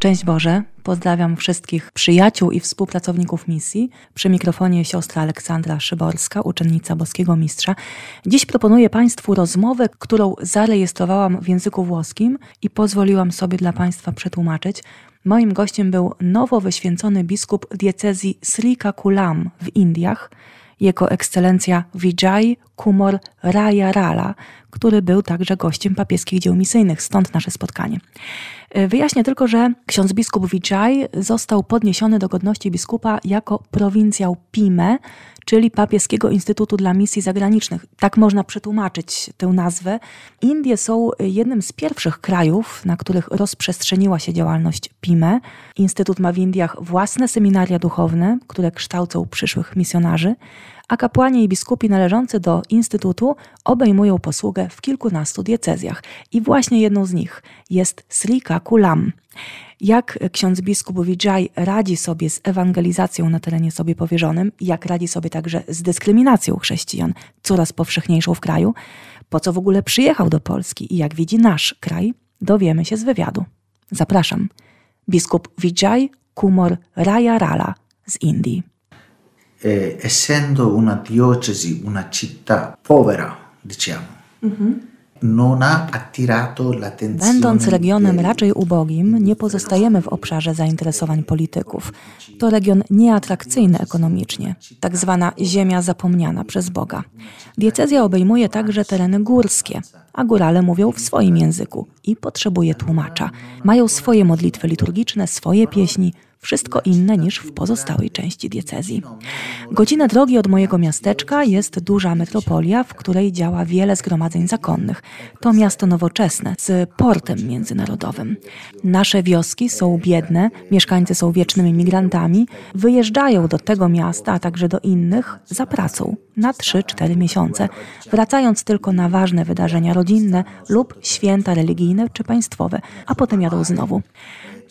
Szczęść Boże, pozdrawiam wszystkich przyjaciół i współpracowników misji. Przy mikrofonie siostra Aleksandra Szyborska, uczennica Boskiego Mistrza. Dziś proponuję Państwu rozmowę, którą zarejestrowałam w języku włoskim i pozwoliłam sobie dla Państwa przetłumaczyć. Moim gościem był nowo wyświęcony biskup diecezji Srikakulam w Indiach, jego ekscelencja Vijay Kumor Raya który był także gościem papieskich dzieł misyjnych, stąd nasze spotkanie. E, wyjaśnię tylko, że ksiądz biskup Vijay został podniesiony do godności biskupa jako prowincjał Pime, czyli Papieskiego Instytutu dla Misji Zagranicznych. Tak można przetłumaczyć tę nazwę. Indie są jednym z pierwszych krajów, na których rozprzestrzeniła się działalność PIME. Instytut ma w Indiach własne seminaria duchowne, które kształcą przyszłych misjonarzy, a kapłani i biskupi należący do Instytutu obejmują posługę w kilkunastu diecezjach. I właśnie jedną z nich jest Srika Kulam. Jak ksiądz biskup Vijay radzi sobie z ewangelizacją na terenie sobie powierzonym, jak radzi sobie także z dyskryminacją chrześcijan, coraz powszechniejszą w kraju, po co w ogóle przyjechał do Polski i jak widzi nasz kraj, dowiemy się z wywiadu. Zapraszam. Biskup Vijay Kumor Raya Rala z Indii. Eh, essendo una diocesi, una città povera, diciamo, mm-hmm Będąc regionem raczej ubogim, nie pozostajemy w obszarze zainteresowań polityków. To region nieatrakcyjny ekonomicznie, tak zwana ziemia zapomniana przez Boga. Diecezja obejmuje także tereny górskie, a górale mówią w swoim języku i potrzebuje tłumacza. Mają swoje modlitwy liturgiczne, swoje pieśni, wszystko inne niż w pozostałej części diecezji. Godzinę drogi od mojego miasteczka jest duża metropolia, w której działa wiele zgromadzeń zakonnych. To miasto nowoczesne, z portem międzynarodowym. Nasze wioski są biedne, mieszkańcy są wiecznymi migrantami, wyjeżdżają do tego miasta, a także do innych za pracą na 3-4 miesiące, wracając tylko na ważne wydarzenia rodzinne lub święta religijne czy państwowe, a potem jadą znowu.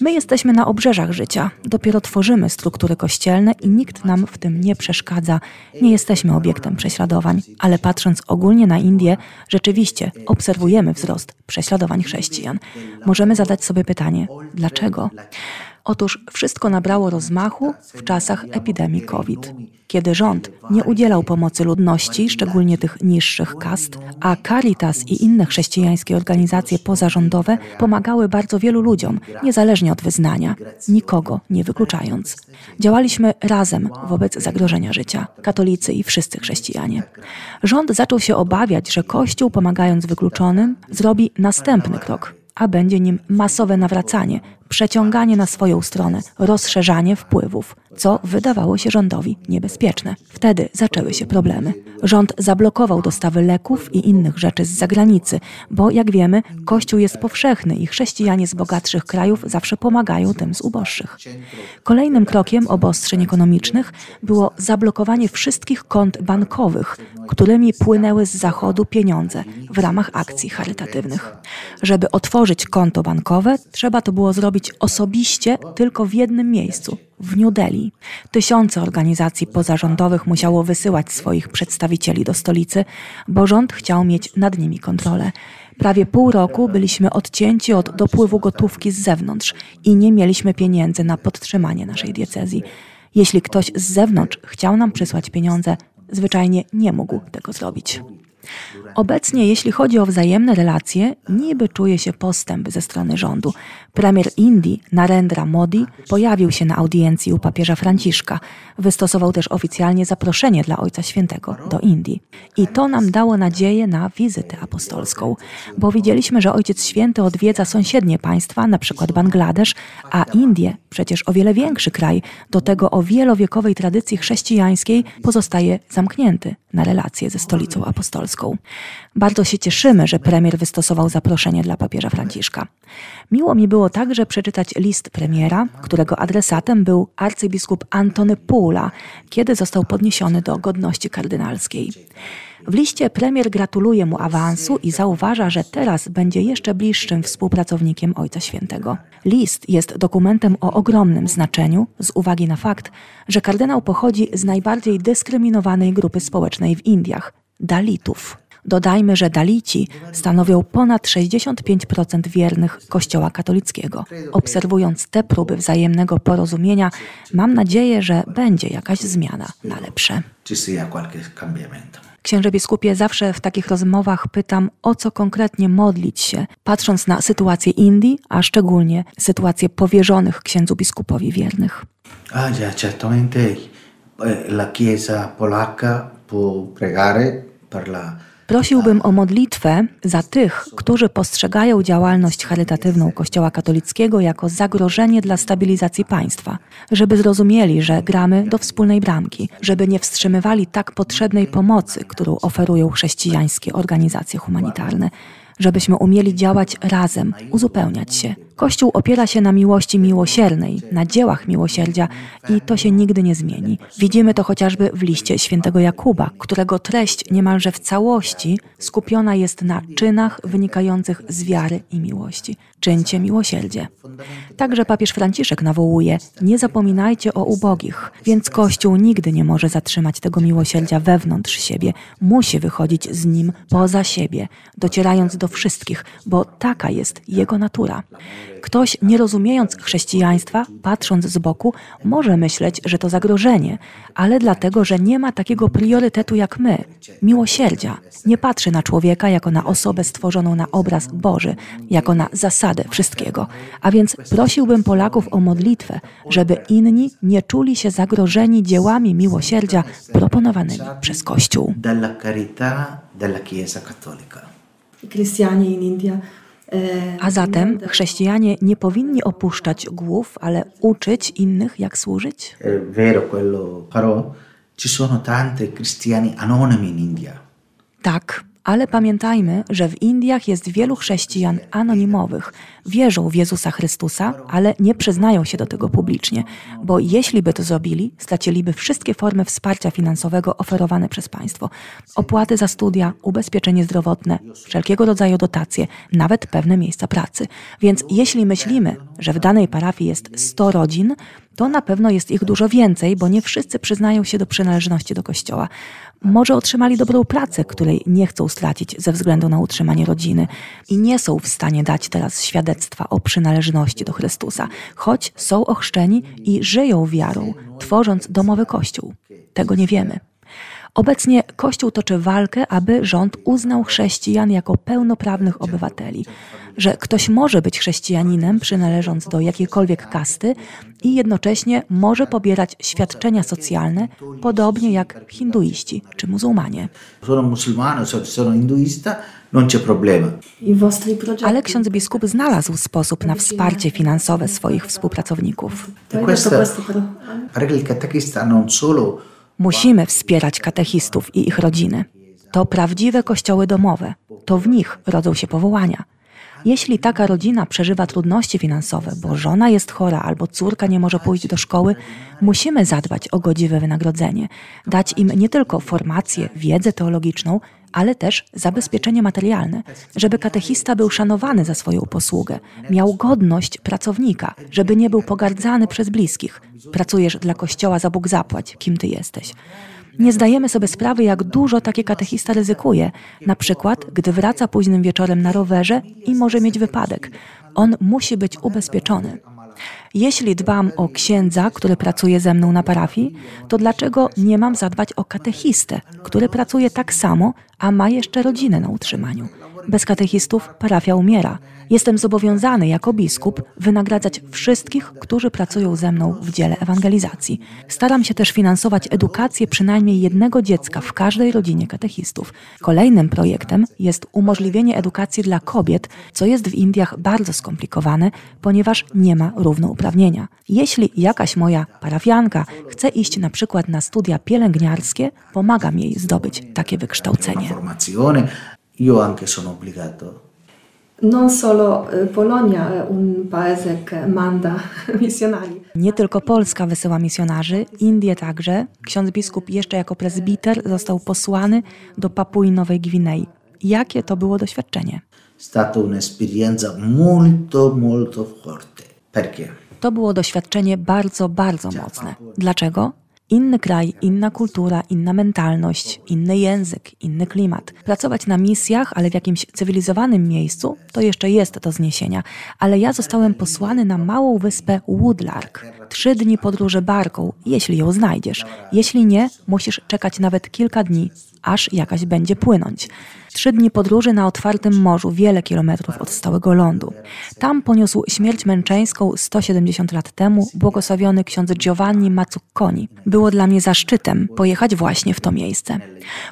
My jesteśmy na obrzeżach życia, dopiero tworzymy struktury kościelne i nikt nam w tym nie przeszkadza. Nie jesteśmy obiektem prześladowań, ale patrząc ogólnie na Indię, rzeczywiście obserwujemy wzrost prześladowań chrześcijan. Możemy zadać sobie pytanie, dlaczego? Otóż wszystko nabrało rozmachu w czasach epidemii COVID, kiedy rząd nie udzielał pomocy ludności, szczególnie tych niższych kast, a Caritas i inne chrześcijańskie organizacje pozarządowe pomagały bardzo wielu ludziom, niezależnie od wyznania, nikogo nie wykluczając. Działaliśmy razem wobec zagrożenia życia, katolicy i wszyscy chrześcijanie. Rząd zaczął się obawiać, że Kościół, pomagając wykluczonym, zrobi następny krok a będzie nim masowe nawracanie, przeciąganie na swoją stronę, rozszerzanie wpływów, co wydawało się rządowi niebezpieczne. Wtedy zaczęły się problemy. Rząd zablokował dostawy leków i innych rzeczy z zagranicy, bo jak wiemy, Kościół jest powszechny i chrześcijanie z bogatszych krajów zawsze pomagają tym z uboższych. Kolejnym krokiem obostrzeń ekonomicznych było zablokowanie wszystkich kont bankowych, którymi płynęły z zachodu pieniądze w ramach akcji charytatywnych. Żeby otworzyć konto bankowe, trzeba to było zrobić robić osobiście tylko w jednym miejscu w New Delhi. Tysiące organizacji pozarządowych musiało wysyłać swoich przedstawicieli do stolicy, bo rząd chciał mieć nad nimi kontrolę. Prawie pół roku byliśmy odcięci od dopływu gotówki z zewnątrz i nie mieliśmy pieniędzy na podtrzymanie naszej diecezji. Jeśli ktoś z zewnątrz chciał nam przysłać pieniądze, zwyczajnie nie mógł tego zrobić. Obecnie, jeśli chodzi o wzajemne relacje, niby czuje się postęp ze strony rządu. Premier Indii, Narendra Modi, pojawił się na audiencji u papieża Franciszka. Wystosował też oficjalnie zaproszenie dla Ojca Świętego do Indii. I to nam dało nadzieję na wizytę apostolską, bo widzieliśmy, że Ojciec Święty odwiedza sąsiednie państwa, na przykład Bangladesz, a Indie, przecież o wiele większy kraj, do tego o wielowiekowej tradycji chrześcijańskiej, pozostaje zamknięty na relacje ze stolicą apostolską. Bardzo się cieszymy, że premier wystosował zaproszenie dla papieża Franciszka. Miło mi było także przeczytać list premiera, którego adresatem był arcybiskup Antony Pula, kiedy został podniesiony do godności kardynalskiej. W liście premier gratuluje mu awansu i zauważa, że teraz będzie jeszcze bliższym współpracownikiem Ojca Świętego. List jest dokumentem o ogromnym znaczeniu z uwagi na fakt, że kardynał pochodzi z najbardziej dyskryminowanej grupy społecznej w Indiach Dalitów. Dodajmy, że Dalici stanowią ponad 65% wiernych Kościoła katolickiego. Obserwując te próby wzajemnego porozumienia, mam nadzieję, że będzie jakaś zmiana na lepsze. Księże biskupie, zawsze w takich rozmowach pytam, o co konkretnie modlić się, patrząc na sytuację Indii, a szczególnie sytuację powierzonych księdzu biskupowi wiernych. Ah, già, certamente eh, la Chiesa polacca può pregare per la Prosiłbym o modlitwę za tych, którzy postrzegają działalność charytatywną Kościoła katolickiego jako zagrożenie dla stabilizacji państwa, żeby zrozumieli, że gramy do wspólnej bramki, żeby nie wstrzymywali tak potrzebnej pomocy, którą oferują chrześcijańskie organizacje humanitarne żebyśmy umieli działać razem, uzupełniać się. Kościół opiera się na miłości miłosiernej, na dziełach miłosierdzia i to się nigdy nie zmieni. Widzimy to chociażby w liście świętego Jakuba, którego treść niemalże w całości skupiona jest na czynach wynikających z wiary i miłości. Czyńcie miłosierdzie. Także papież Franciszek nawołuje: Nie zapominajcie o ubogich, więc Kościół nigdy nie może zatrzymać tego miłosierdzia wewnątrz siebie. Musi wychodzić z nim poza siebie, docierając do wszystkich, bo taka jest jego natura. Ktoś, nie rozumiejąc chrześcijaństwa, patrząc z boku, może myśleć, że to zagrożenie, ale dlatego, że nie ma takiego priorytetu jak my miłosierdzia. Nie patrzy na człowieka jako na osobę stworzoną na obraz Boży, jako na zasadę wszystkiego. A więc prosiłbym Polaków o modlitwę, żeby inni nie czuli się zagrożeni dziełami miłosierdzia proponowanymi przez Kościół. In India a zatem chrześcijanie nie powinni opuszczać głów, ale uczyć innych, jak służyć? Tak, ale pamiętajmy, że w Indiach jest wielu chrześcijan anonimowych. Wierzą w Jezusa Chrystusa, ale nie przyznają się do tego publicznie, bo jeśli by to zrobili, straciliby wszystkie formy wsparcia finansowego oferowane przez państwo. Opłaty za studia, ubezpieczenie zdrowotne, wszelkiego rodzaju dotacje, nawet pewne miejsca pracy. Więc jeśli myślimy, że w danej parafii jest 100 rodzin, to na pewno jest ich dużo więcej, bo nie wszyscy przyznają się do przynależności do kościoła. Może otrzymali dobrą pracę, której nie chcą stracić ze względu na utrzymanie rodziny i nie są w stanie dać teraz świadectwa o przynależności do Chrystusa, choć są ochrzczeni i żyją wiarą, tworząc domowy kościół. Tego nie wiemy. Obecnie Kościół toczy walkę, aby rząd uznał chrześcijan jako pełnoprawnych obywateli, że ktoś może być chrześcijaninem przynależąc do jakiejkolwiek kasty i jednocześnie może pobierać świadczenia socjalne, podobnie jak hinduiści czy muzułmanie. Sono musulmano, sono hinduista, non c'è problema. Ale ksiądz biskup znalazł sposób na wsparcie finansowe swoich współpracowników. Perché il catechista non solo Musimy wspierać katechistów i ich rodziny. To prawdziwe kościoły domowe. To w nich rodzą się powołania. Jeśli taka rodzina przeżywa trudności finansowe, bo żona jest chora albo córka nie może pójść do szkoły, musimy zadbać o godziwe wynagrodzenie, dać im nie tylko formację, wiedzę teologiczną, ale też zabezpieczenie materialne, żeby katechista był szanowany za swoją posługę, miał godność pracownika, żeby nie był pogardzany przez bliskich. Pracujesz dla kościoła, za Bóg zapłać, kim ty jesteś. Nie zdajemy sobie sprawy, jak dużo taki katechista ryzykuje. Na przykład, gdy wraca późnym wieczorem na rowerze i może mieć wypadek. On musi być ubezpieczony. Jeśli dbam o księdza, który pracuje ze mną na parafii, to dlaczego nie mam zadbać o katechistę, który pracuje tak samo, a ma jeszcze rodzinę na utrzymaniu? Bez katechistów parafia umiera. Jestem zobowiązany jako biskup wynagradzać wszystkich, którzy pracują ze mną w dziele ewangelizacji. Staram się też finansować edukację przynajmniej jednego dziecka w każdej rodzinie katechistów. Kolejnym projektem jest umożliwienie edukacji dla kobiet, co jest w Indiach bardzo skomplikowane, ponieważ nie ma równouprawnienia. Jeśli jakaś moja parafianka chce iść na przykład na studia pielęgniarskie, pomagam jej zdobyć takie wykształcenie. Io anche sono obbligato Non solo y, Polonia, y, un paese che manda missionari. Nie tylko Polska wysyła misjonarzy, Indie także. Ksiądz biskup jeszcze jako prezbiter został posłany do Papui Nowej Gwinei. Jakie to było doświadczenie? Stata un'esperienza molto molto forte. Perché? To było doświadczenie bardzo, bardzo mocne. Dlaczego? Inny kraj, inna kultura, inna mentalność, inny język, inny klimat. Pracować na misjach, ale w jakimś cywilizowanym miejscu, to jeszcze jest do zniesienia. Ale ja zostałem posłany na małą wyspę Woodlark. Trzy dni podróży barką, jeśli ją znajdziesz. Jeśli nie, musisz czekać nawet kilka dni, aż jakaś będzie płynąć. Trzy dni podróży na otwartym morzu, wiele kilometrów od stałego lądu. Tam poniósł śmierć męczeńską 170 lat temu błogosławiony ksiądz Giovanni Mazzucconi. Było dla mnie zaszczytem pojechać właśnie w to miejsce.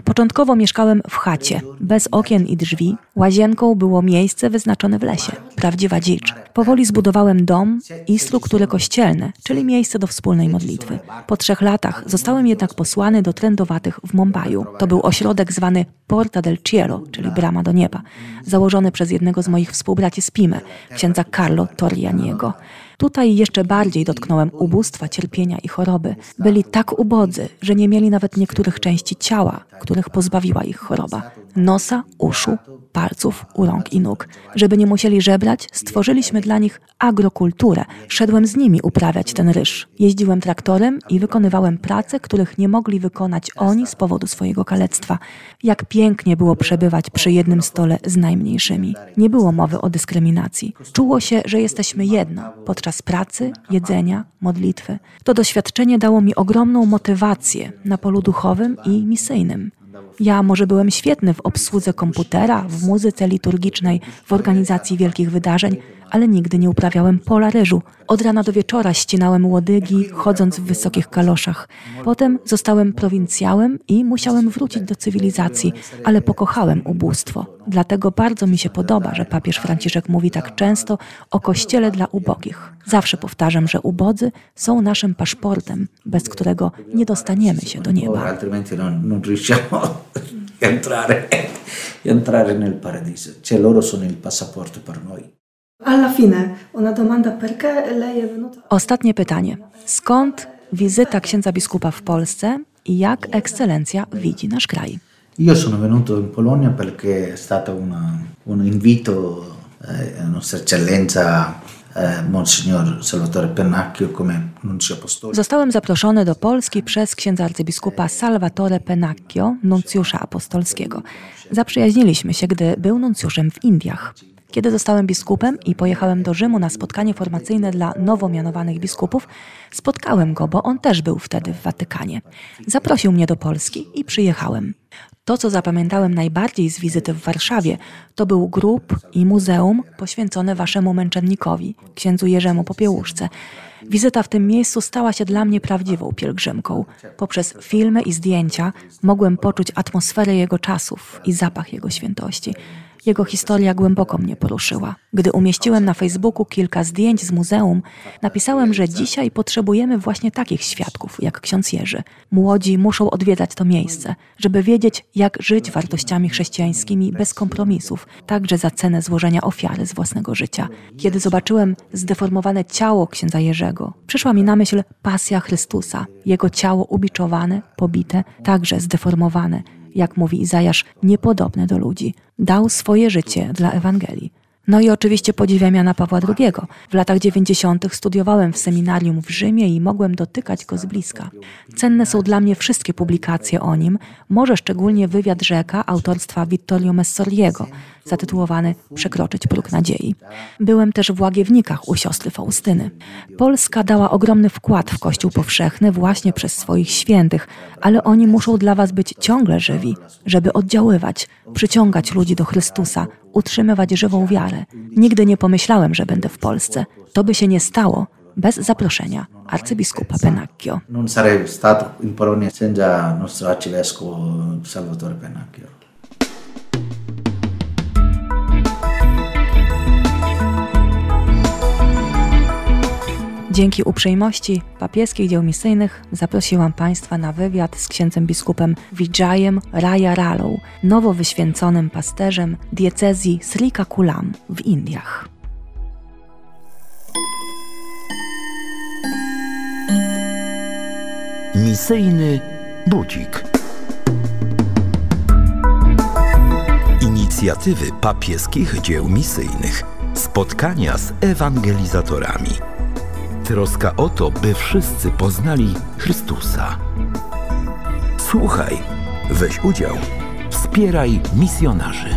Początkowo mieszkałem w chacie, bez okien i drzwi. Łazienką było miejsce wyznaczone w lesie, prawdziwa dzicz. Powoli zbudowałem dom i struktury kościelne, czyli miejsce do wspólnej modlitwy. Po trzech latach zostałem jednak posłany do trendowatych w Mumbaiu. To był ośrodek zwany Porta del Cielo, czyli Brama do Nieba, założony przez jednego z moich współbraci z Pime, księdza Carlo Torrianiego. Tutaj jeszcze bardziej dotknąłem ubóstwa, cierpienia i choroby. Byli tak ubodzy, że nie mieli nawet niektórych części ciała, których pozbawiła ich choroba. Nosa, uszu, palców, u rąk i nóg. Żeby nie musieli żebrać, stworzyliśmy dla nich agrokulturę. Szedłem z nimi uprawiać ten ryż. Jeździłem traktorem i wykonywałem prace, których nie mogli wykonać oni z powodu swojego kalectwa. Jak pięknie było przebywać przy jednym stole z najmniejszymi. Nie było mowy o dyskryminacji. Czuło się, że jesteśmy jedno podczas pracy, jedzenia, modlitwy. To doświadczenie dało mi ogromną motywację na polu duchowym i misyjnym. Ja może byłem świetny w obsłudze komputera, w muzyce liturgicznej, w organizacji wielkich wydarzeń, ale nigdy nie uprawiałem pola ryżu. Od rana do wieczora ścinałem łodygi, chodząc w wysokich kaloszach. Potem zostałem prowincjałem i musiałem wrócić do cywilizacji, ale pokochałem ubóstwo. Dlatego bardzo mi się podoba, że papież Franciszek mówi tak często o kościele dla ubogich. Zawsze powtarzam, że ubodzy są naszym paszportem, bez którego nie dostaniemy się do nieba. Entrare, entrare nel paradiso. Cioè loro sono il passaporto per noi. Alla fine, una domanda perché lei è venuta... Ostatnie pytanie. Skąd wizyta księdza biskupa w Polsce i jak ekscelencja widzi nasz kraj? Io sono venuto in Polonia perché è stato una, un invito eh, a Nostra Eccellenza Monsignor Salvatore Pennacchio come nuncio apostolico. Zostałem zaproszony do Polski przez księdza arcybiskupa Salvatore Pennacchio, nuncjusza apostolskiego. Zaprzyjaźniliśmy się, gdy był nuncjuszem w Indiach. Kiedy zostałem biskupem i pojechałem do Rzymu na spotkanie formacyjne dla nowo mianowanych biskupów, spotkałem go, bo on też był wtedy w Watykanie. Zaprosił mnie do Polski i przyjechałem. To, co zapamiętałem najbardziej z wizyty w Warszawie, to był grób i muzeum poświęcone waszemu męczennikowi, księdzu Jerzemu Popiełuszce. Wizyta w tym miejscu stała się dla mnie prawdziwą pielgrzymką. Poprzez filmy i zdjęcia mogłem poczuć atmosferę jego czasów i zapach jego świętości. Jego historia głęboko mnie poruszyła. Gdy umieściłem na Facebooku kilka zdjęć z muzeum, napisałem, że dzisiaj potrzebujemy właśnie takich świadków jak ksiądz Jerzy. Młodzi muszą odwiedzać to miejsce, żeby wiedzieć, jak żyć wartościami chrześcijańskimi bez kompromisów, także za cenę złożenia ofiary z własnego życia. Kiedy zobaczyłem zdeformowane ciało księdza Jerzego, przyszła mi na myśl pasja Chrystusa, jego ciało ubiczowane, pobite, także zdeformowane jak mówi Izajasz, niepodobne do ludzi. Dał swoje życie dla Ewangelii. No i oczywiście podziwiam Jana Pawła II. W latach 90. studiowałem w seminarium w Rzymie i mogłem dotykać go z bliska. Cenne są dla mnie wszystkie publikacje o nim, może szczególnie wywiad Rzeka autorstwa Vittorio Messoriego, zatytułowany Przekroczyć próg nadziei. Byłem też w Łagiewnikach u siostry Faustyny. Polska dała ogromny wkład w Kościół powszechny właśnie przez swoich świętych, ale oni muszą dla was być ciągle żywi, żeby oddziaływać, przyciągać ludzi do Chrystusa, utrzymywać żywą wiarę. Nigdy nie pomyślałem, że będę w Polsce. To by się nie stało bez zaproszenia arcybiskupa Pennacchio. Non sarei stato in Polonia senza nostro arcivescovo Salvatore Pennacchio. Dzięki uprzejmości papieskich dzieł misyjnych zaprosiłam Państwa na wywiad z księdzem biskupem Vijajem Raya Ralą, nowo wyświęconym pasterzem diecezji Srikakulam w Indiach. Misyjny budzik. Inicjatywy papieskich dzieł misyjnych. Spotkania z ewangelizatorami. Troska o to, by wszyscy poznali Chrystusa. Słuchaj, weź udział, wspieraj misjonarzy.